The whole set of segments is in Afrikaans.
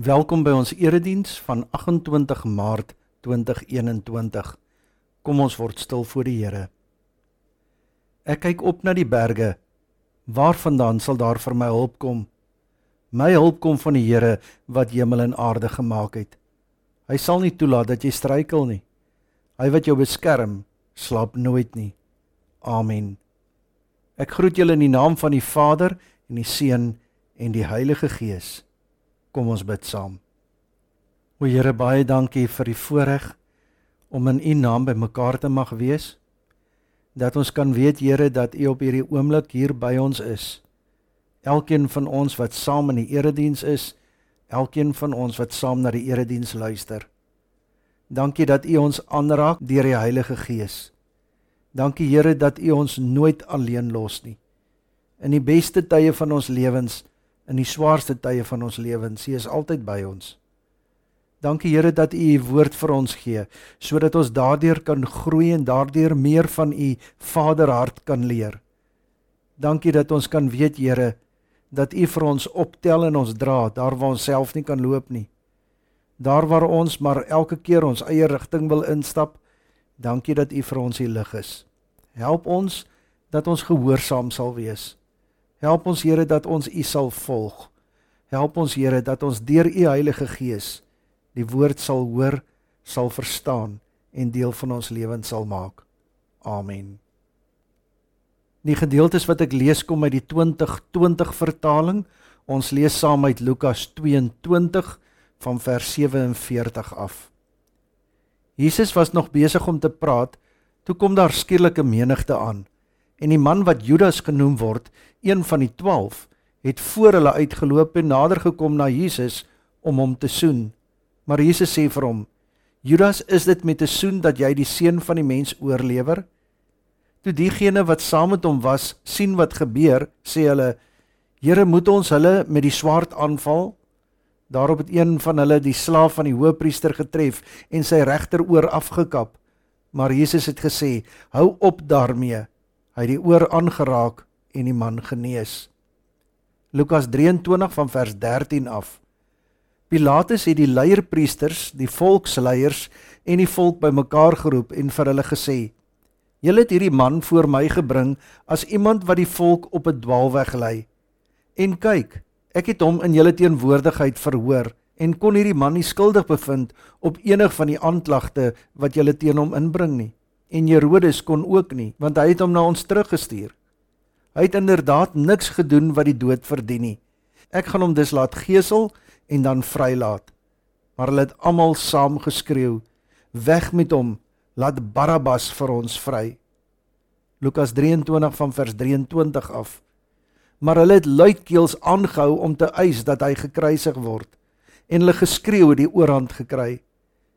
Welkom by ons erediens van 28 Maart 2021. Kom ons word stil voor die Here. Ek kyk op na die berge. Waarvandaan sal daar vir my hulp kom? My hulp kom van die Here wat hemel en aarde gemaak het. Hy sal nie toelaat dat jy struikel nie. Hy wat jou beskerm, slaap nooit nie. Amen. Ek groet julle in die naam van die Vader en die Seun en die Heilige Gees. Kom ons bid saam. O Here, baie dankie vir die voorreg om in U naam by mekaar te mag wees. Dat ons kan weet Here dat U op hierdie oomblik hier by ons is. Elkeen van ons wat saam in die erediens is, elkeen van ons wat saam na die erediens luister. Dankie dat U ons aanraak deur die Heilige Gees. Dankie Here dat U ons nooit alleen los nie. In die beste tye van ons lewens in die swaarste tye van ons lewens. U is altyd by ons. Dankie Here dat U U woord vir ons gee sodat ons daardeur kan groei en daardeur meer van U Vaderhart kan leer. Dankie dat ons kan weet Here dat U vir ons optel en ons dra daar waar ons self nie kan loop nie. Daar waar ons maar elke keer ons eie rigting wil instap, dankie dat U vir ons die lig is. Help ons dat ons gehoorsaam sal wees. Help ons Here dat ons U sal volg. Help ons Here dat ons deur U Heilige Gees die woord sal hoor, sal verstaan en deel van ons lewens sal maak. Amen. Die gedeeltes wat ek lees kom uit die 2020 vertaling. Ons lees saam uit Lukas 22 van vers 47 af. Jesus was nog besig om te praat toe kom daar skielik 'n menigte aan en die man wat Judas genoem word, een van die 12, het voor hulle uitgeloop en nader gekom na Jesus om hom te soen. Maar Jesus sê vir hom: "Judas, is dit met 'n soen dat jy die seun van die mens oorlewer?" Toe diegene wat saam met hom was, sien wat gebeur, sê hulle: "Here, moet ons hulle met die swaard aanval?" Daarop het een van hulle die slaaf van die hoofpriester getref en sy regteroor afgekap. Maar Jesus het gesê: "Hou op daarmee." Hy het die oor aangeraak en die man genees. Lukas 23 van vers 13 af. Pilatus het die leierpriesters, die volksleiers en die volk bymekaar geroep en vir hulle gesê: "Julle het hierdie man voor my gebring as iemand wat die volk op 'n dwaalweg lei. En kyk, ek het hom in julle teenwoordigheid verhoor en kon hierdie man nie skuldig bevind op enig van die aanklagte wat julle teen hom inbring nie." En Herodes kon ook nie, want hy het hom na ons teruggestuur. Hy het inderdaad niks gedoen wat die dood verdien nie. Ek gaan hom dus laat gesel en dan vrylaat. Maar hulle het almal saam geskreeu: "Weg met hom, laat Barabbas vir ons vry." Lukas 23 van vers 23 af. Maar hulle het luidkeels aangehou om te eis dat hy gekruisig word en hulle geskreeu het die oorhand gekry.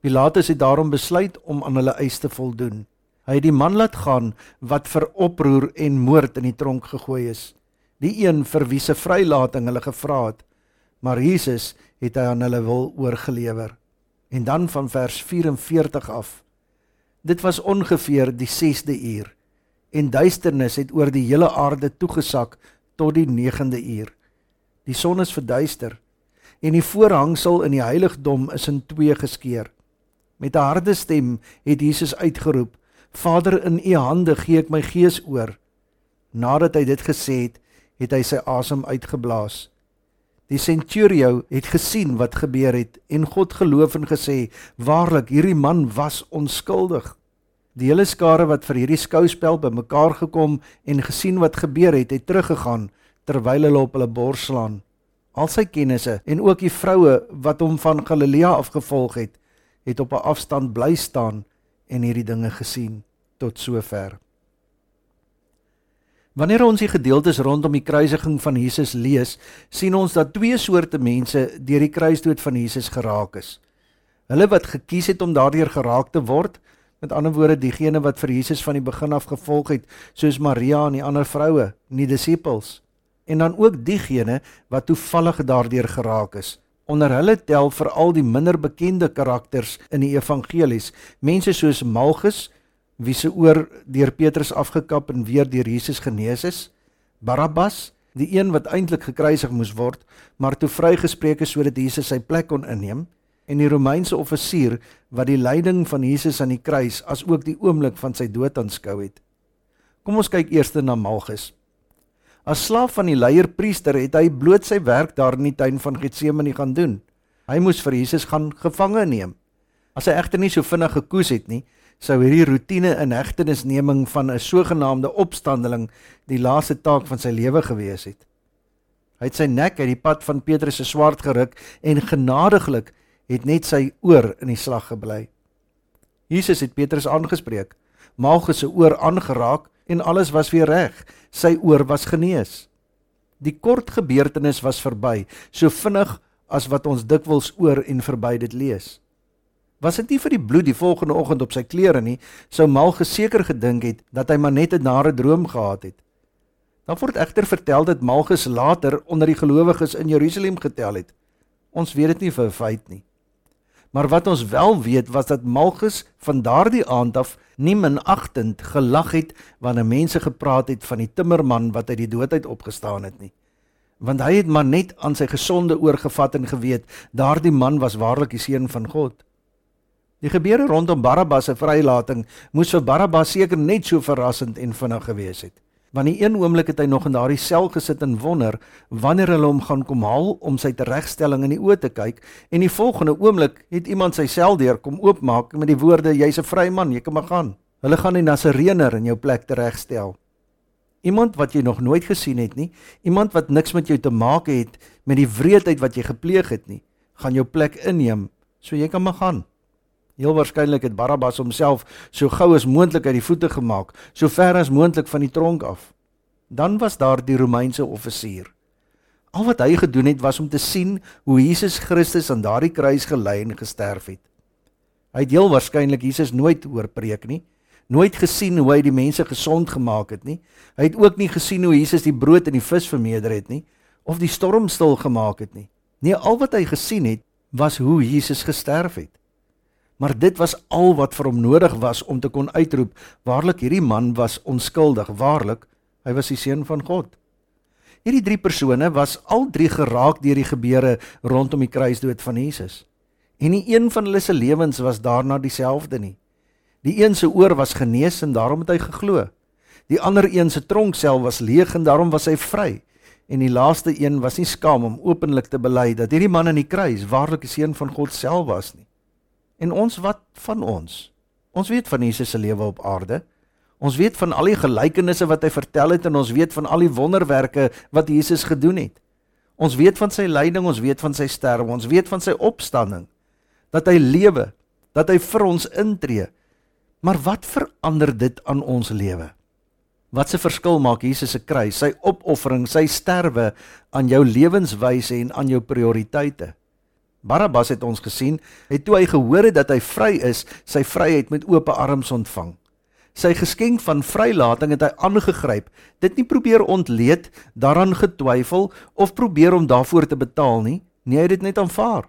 Pilatus het daarom besluit om aan hulle eis te voldoen. Hy het die man laat gaan wat vir oproer en moord in die tronk gegooi is. Die een vir wie se vrylating hulle gevra het. Maar Jesus het hy aan hulle wil oorgelewer. En dan van vers 44 af. Dit was ongeveer die 6de uur en duisternis het oor die hele aarde toegesak tot die 9de uur. Die son is verduister en die voorhangsel in die heiligdom is in twee geskeur. Met 'n harde stem het Jesus uitgeroep: Vader, in U hande gee ek my gees oor. Nadat hy dit gesê het, het hy sy asem uitgeblaas. Die centurio het gesien wat gebeur het en God geloof en gesê: "Waarlik, hierdie man was onskuldig." Die hele skare wat vir hierdie skouspel bymekaar gekom en gesien wat gebeur het, het teruggegaan terwyl hulle op hulle bors slaan. Al sy kennisse en ook die vroue wat hom van Galilea af gevolg het, het op 'n afstand bly staan en hierdie dinge gesien tot sover. Wanneer ons die gedeeltes rondom die kruisiging van Jesus lees, sien ons dat twee soorte mense deur die kruisdood van Jesus geraak is. Hulle wat gekies het om daardeur geraak te word, met ander woorde diegene wat vir Jesus van die begin af gevolg het, soos Maria en die ander vroue, nie disippels, en dan ook diegene wat toevallig daardeur geraak is. Onder hulle tel veral die minder bekende karakters in die evangelies, mense soos Malchus, wie se oor deur Petrus afgekap en weer deur Jesus genees is, Barabbas die een wat eintlik gekruisig moes word, maar toe vrygespreek is sodat Jesus sy plek kon inneem, en die Romeinse offisier wat die lyding van Jesus aan die kruis as ook die oomblik van sy dood aanskou het. Kom ons kyk eers na Malchus. As slaaf van die leierpriester het hy bloot sy werk daar in die tuin van Getsemane gaan doen. Hy moes vir Jesus gaan gevange neem. As hy egter nie so vinnig gekoes het nie, sou hierdie roetine inhegtenisneming van 'n sogenaamde opstandeling die laaste taak van sy lewe gewees het. Hy het sy nek uit die pad van Petrus se swaard geruk en genadiglik het net sy oor in die slag gebly. Jesus het Petrus aangespreek, Malchus se oor aangeraak en alles was weer reg. Sy oor was genees. Die kort gebeurtenis was verby, so vinnig as wat ons dikwels oor en verby dit lees. Was dit nie vir die bloed die volgende oggend op sy klere nie, sou Mal geseker gedink het dat hy maar net 'n nare droom gehad het. Dan word egter vertel dat Malchus later onder die gelowiges in Jerusalem getel het. Ons weet dit nie vir 'n feit nie. Maar wat ons wel weet was dat Malchus van daardie aand af nie minagtend gelag het wanneer mense gepraat het van die timmerman wat uit die dood uit opgestaan het nie. Want hy het maar net aan sy gesonde oorgevat en geweet daardie man was waarlik die seun van God. Die gebeure rondom Barabbas se vrylating moes vir Barabbas seker net so verrassend en vinnig gewees het. Want die een oomblik het hy nog in daardie sel gesit en wonder wanneer hulle hom gaan kom haal om sy teregstelling in die oë te kyk en die volgende oomblik het iemand sy sel deur kom oopmaak met die woorde jy's 'n vry man, jy kan maar gaan. Hulle gaan die Nasareener in jou plek teregstel. Iemand wat jy nog nooit gesien het nie, iemand wat niks met jou te maak het met die wreedheid wat jy gepleeg het nie, gaan jou plek inneem, so jy kan maar gaan. Heel waarskynlik het Barabbas homself so gou as moontlik uit die voete gemaak, so ver as moontlik van die tronk af. Dan was daar die Romeinse offisier. Al wat hy gedoen het was om te sien hoe Jesus Christus aan daardie kruis gelei en gesterf het. Hy het heel waarskynlik Jesus nooit hoor preek nie, nooit gesien hoe hy die mense gesond gemaak het nie. Hy het ook nie gesien hoe Jesus die brood en die vis vermeerder het nie of die storm stil gemaak het nie. Nee, al wat hy gesien het was hoe Jesus gesterf het. Maar dit was al wat vir hom nodig was om te kon uitroep: "Waarlik, hierdie man was onskuldig. Waarlik, hy was die seun van God." Hierdie drie persone was al drie geraak deur die gebeure rondom die kruisdood van Jesus. En nie een van hulle se lewens was daarna dieselfde nie. Die een se oor was genees en daarom het hy geglo. Die ander een se tronksel was leeg en daarom was hy vry. En die laaste een was nie skaam om openlik te bely dat hierdie man aan die kruis waarlik die seun van God self was nie. En ons wat van ons? Ons weet van Jesus se lewe op aarde. Ons weet van al die gelykenisse wat hy vertel het en ons weet van al die wonderwerke wat Jesus gedoen het. Ons weet van sy lyding, ons weet van sy sterwe, ons weet van sy opstanding. Dat hy lewe, dat hy vir ons intree. Maar wat verander dit aan ons lewe? Wat 'n verskil maak Jesus se kruis, sy opoffering, sy sterwe aan jou lewenswyse en aan jou prioriteite? Barabbas het ons gesien, het toe hy gehoor het dat hy vry is, sy vryheid met oop arms ontvang. Sy geskenk van vrylating het hy aangegryp, dit nie probeer ontleed, daaraan getwyfel of probeer om daarvoor te betaal nie, nee hy het dit net aanvaar.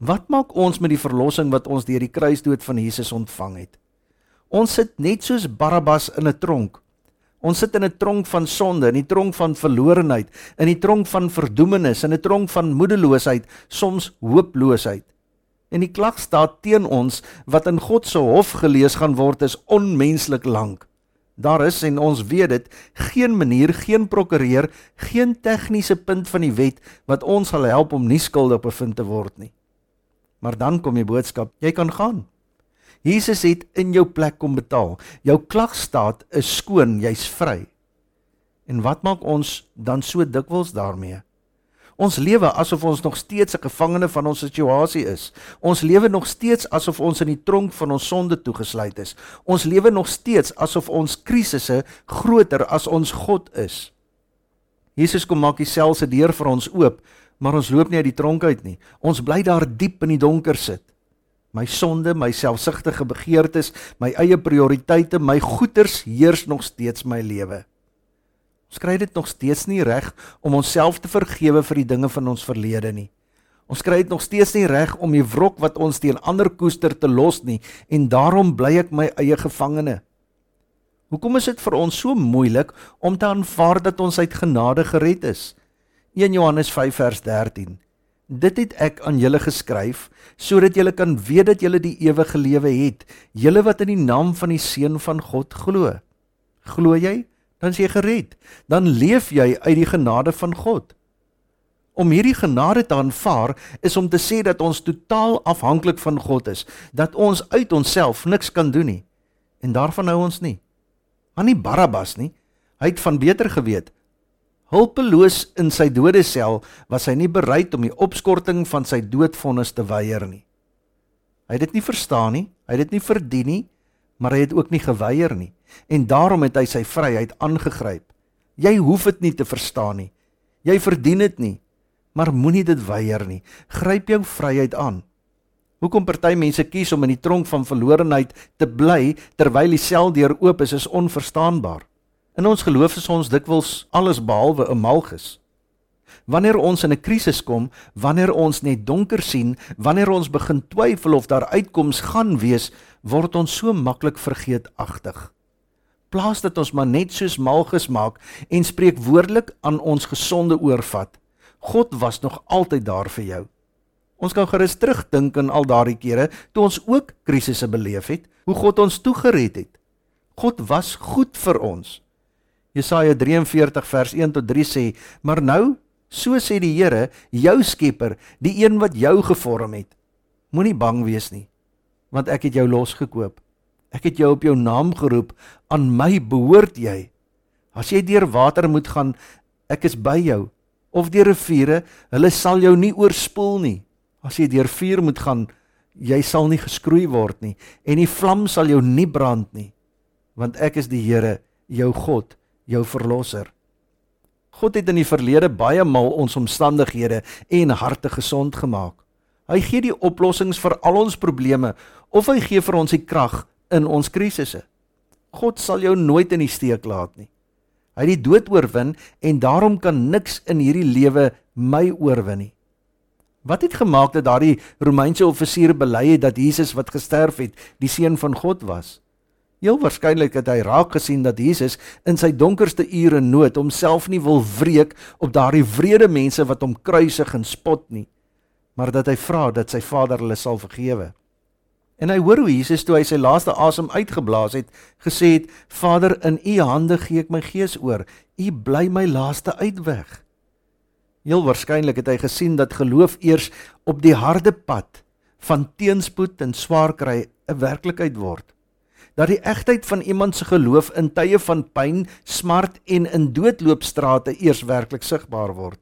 Wat maak ons met die verlossing wat ons deur die kruisdood van Jesus ontvang het? Ons sit net soos Barabbas in 'n tronk, Ons sit in 'n tronk van sonde, in die tronk van verlorenheid, in die tronk van verdoemenis, in 'n tronk van moedeloosheid, soms hooploosheid. En die klag staan teen ons wat in God se hof gelees gaan word is onmenslik lank. Daar is en ons weet dit, geen manier, geen prokureur, geen tegniese punt van die wet wat ons sal help om nie skuldig bevind te word nie. Maar dan kom die boodskap, jy kan gaan. Jesus het in jou plek kom betaal. Jou klagstaat is skoon, jy's vry. En wat maak ons dan so dikwels daarmee? Ons lewe asof ons nog steeds 'n gevangene van ons situasie is. Ons lewe nog steeds asof ons in die tronk van ons sonde toegesluit is. Ons lewe nog steeds asof ons krisisse groter as ons God is. Jesus kom maak die sel se deur vir ons oop, maar ons loop nie uit die tronk uit nie. Ons bly daar diep in die donker sit. My sonde, my selfsugtige begeertes, my eie prioriteite, my goeders heers nog steeds my lewe. Ons kry dit nog steeds nie reg om onsself te vergewe vir die dinge van ons verlede nie. Ons kry dit nog steeds nie reg om die wrok wat ons teen ander koester te los nie en daarom bly ek my eie gevangene. Hoekom is dit vir ons so moeilik om te aanvaar dat ons uit genade gered is? 1 Johannes 5 vers 13. Dit het ek aan julle geskryf sodat julle kan weet dat julle die ewige lewe het, julle wat in die naam van die seun van God glo. Glo jy? Dan is jy gered. Dan leef jy uit die genade van God. Om hierdie genade te aanvaar is om te sê dat ons totaal afhanklik van God is, dat ons uit onsself niks kan doen nie. En daarvan hou ons nie. Maar nie Barabbas nie. Hy het van beter geweet. Hulpeloos in sy dodesel was hy nie bereid om die opskorting van sy doodvonnis te weier nie. Hy het dit nie verstaan nie, hy het dit nie verdien nie, maar hy het ook nie geweier nie en daarom het hy sy vryheid aangegryp. Jy hoef dit nie te verstaan nie. Jy verdien dit nie, maar moenie dit weier nie. Gryp jou vryheid aan. Hoekom party mense kies om in die tronk van verlorenheid te bly terwyl die sel deur oop is, is onverstaanbaar. In ons geloof is ons dikwels alles behalwe 'n malgus. Wanneer ons in 'n krisis kom, wanneer ons net donker sien, wanneer ons begin twyfel of daar uitkoms gaan wees, word ons so maklik vergeetagtig. Plaas dit ons maar net soos malgus maak en spreek woordelik aan ons gesonde oorvat. God was nog altyd daar vir jou. Ons kan gerus terugdink aan al daardie kere toe ons ook krisisse beleef het, hoe God ons toegered het. God was goed vir ons. Jesaja 43 vers 1 tot 3 sê: "Maar nou, so sê die Here, jou Skepper, die een wat jou gevorm het, moenie bang wees nie, want ek het jou losgekoop. Ek het jou op jou naam geroep, aan my behoort jy. As jy deur water moet gaan, ek is by jou, of deur riviere, hulle sal jou nie oorspoel nie." As jy deur vuur moet gaan, jy sal nie geskroei word nie en die vlam sal jou nie brand nie, want ek is die Here, jou God, jou verlosser. God het in die verlede baie maal ons omstandighede en harte gesond gemaak. Hy gee die oplossings vir al ons probleme of hy gee vir ons die krag in ons krisisse. God sal jou nooit in die steek laat nie. Hy het die dood oorwin en daarom kan niks in hierdie lewe my oorwin nie. Wat het gemaak dat daardie Romeinse offisier bely het dat Jesus wat gesterf het, die seun van God was? Heel waarskynlik het hy raak gesien dat Jesus in sy donkerste ure nood homself nie wil wreek op daardie wrede mense wat hom kruisig en spot nie, maar dat hy vra dat sy Vader hulle sal vergewe. En hy hoor hoe Jesus toe hy sy laaste asem uitgeblaas het, gesê het: "Vader, in U hande gee ek my gees oor. U bly my laaste uitweg." Heel waarskynlik het hy gesien dat geloof eers op die harde pad van teenspoed en swaar kry 'n werklikheid word. Dat die egtheid van iemand se geloof in tye van pyn, smart en in doodloopstrate eers werklik sigbaar word.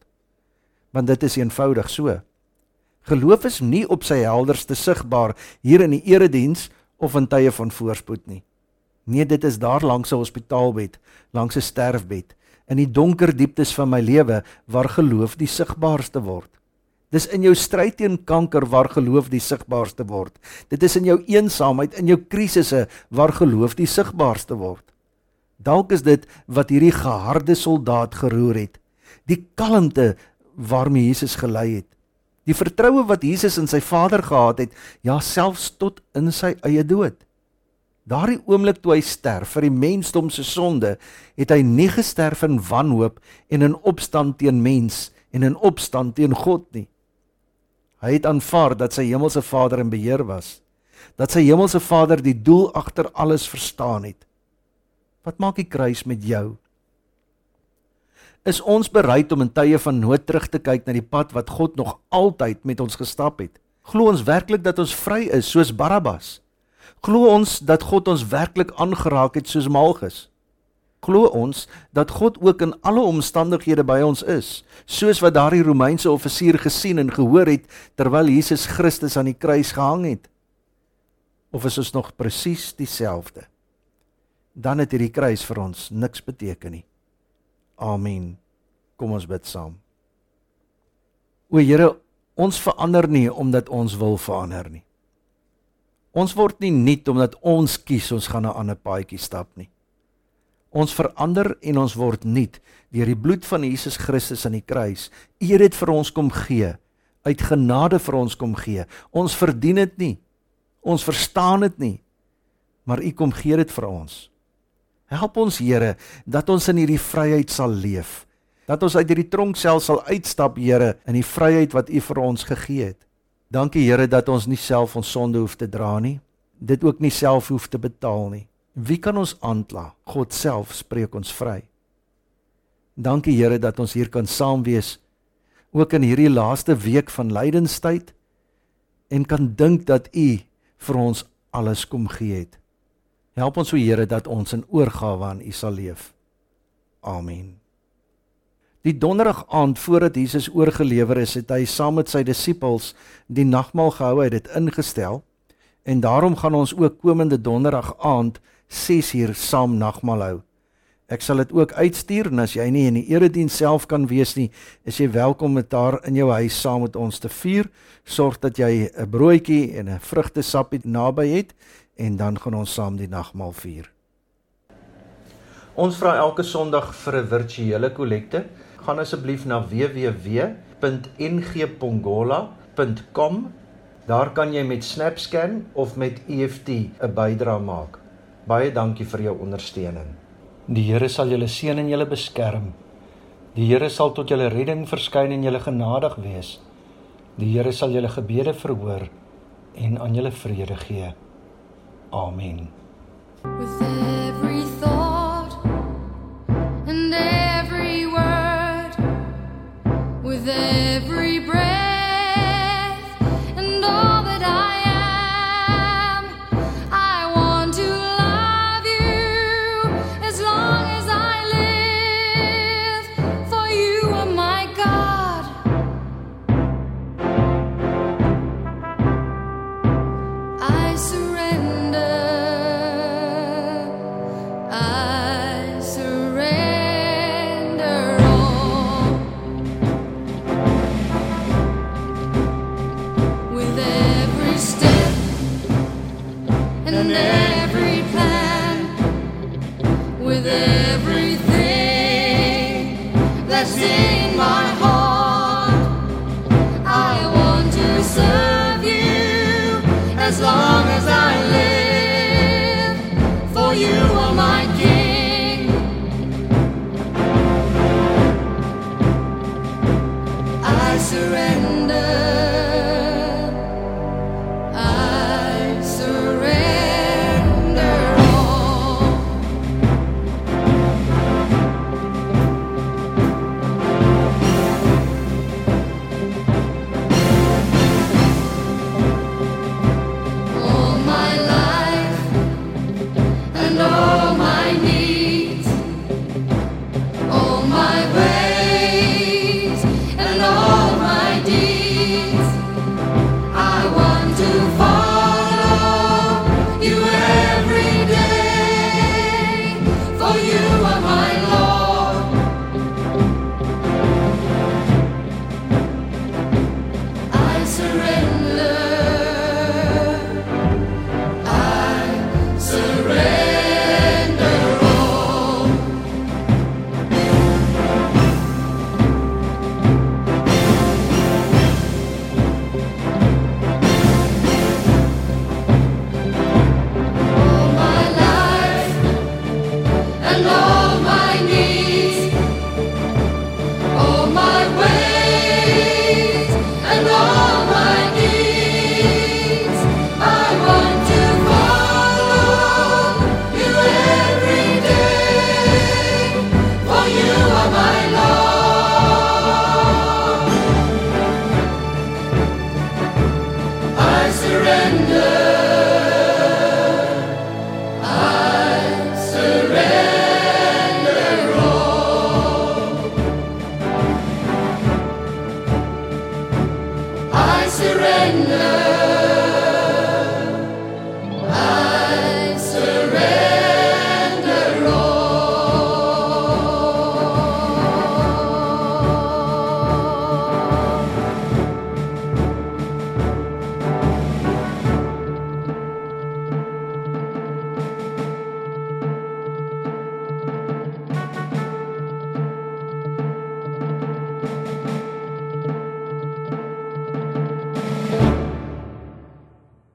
Want dit is eenvoudig so. Geloof is nie op sy helderste sigbaar hier in die erediens of in tye van voorspoed nie. Nee, dit is daar langs 'n hospitaalbed, langs 'n sterfbed, in die donker dieptes van my lewe waar geloof die sigbaarste word. Dis in jou stryd teen kanker waar geloof die sigbaarste word. Dit is in jou eensaamheid, in jou krisisse waar geloof die sigbaarste word. Dalk is dit wat hierdie geharde soldaat geroer het. Die kalmte waarmee Jesus gelei het. Die vertroue wat Jesus in sy Vader gehad het, ja selfs tot in sy eie dood. Daardie oomblik toe hy sterf vir die mensdom se sonde, het hy nie gesterf in wanhoop en in opstand teen mens en in opstand teen God nie. Hy het aanvaar dat sy hemelse Vader in beheer was, dat sy hemelse Vader die doel agter alles verstaan het. Wat maak die kruis met jou? Is ons bereid om in tye van nood terug te kyk na die pad wat God nog altyd met ons gestap het? Glo ons werklik dat ons vry is soos Barabbas? Glo ons dat God ons werklik aangeraak het soos Malgus? Glo ons dat God ook in alle omstandighede by ons is, soos wat daardie Romeinse offisier gesien en gehoor het terwyl Jesus Christus aan die kruis gehang het? Of is ons nog presies dieselfde? Dan het hierdie kruis vir ons niks beteken nie. Amen. Kom ons bid saam. O Here, ons verander nie omdat ons wil verander nie. Ons word nie nuut omdat ons kies ons gaan 'n ander paadjie stap nie. Ons verander en ons word nuut deur die bloed van Jesus Christus aan die kruis. U het dit vir ons kom gee, uit genade vir ons kom gee. Ons verdien dit nie. Ons verstaan dit nie. Maar u kom gee dit vir ons. Help ons Here dat ons in hierdie vryheid sal leef. Dat ons uit hierdie tronksel sal uitstap, Here, in die vryheid wat U vir ons gegee het. Dankie Here dat ons nie self ons sonde hoef te dra nie. Dit ook nie self hoef te betaal nie. Wie kan ons aankla? God self spreek ons vry. Dankie Here dat ons hier kan saam wees ook in hierdie laaste week van lydenstyd en kan dink dat U vir ons alles kom gee het. Help ons o Here dat ons in oorgawe aan U sal leef. Amen. Die donderdag aand voordat Jesus oorgelewer is, het hy saam met sy disippels die nagmaal gehou, hy het dit ingestel. En daarom gaan ons ook komende donderdag aand 6uur saam nagmaal hou. Ek sal dit ook uitstuur en as jy nie in die erediens self kan wees nie, is jy welkom om dit daar in jou huis saam met ons te vier. Sorg dat jy 'n broodjie en 'n vrugtesappie naby het en dan gaan ons saam die nagmaal vier. Ons vra elke Sondag vir 'n virtuele kollekte. Gaan asseblief na www.ngpongola.com. Daar kan jy met SnapScan of met EFT 'n bydrae maak. Baie dankie vir jou ondersteuning. Die Here sal julle seën en julle beskerm. Die Here sal tot julle redding verskyn en julle genadig wees. Die Here sal julle gebede verhoor en aan julle vrede gee. Amen. With every thought as I live. For you are my King.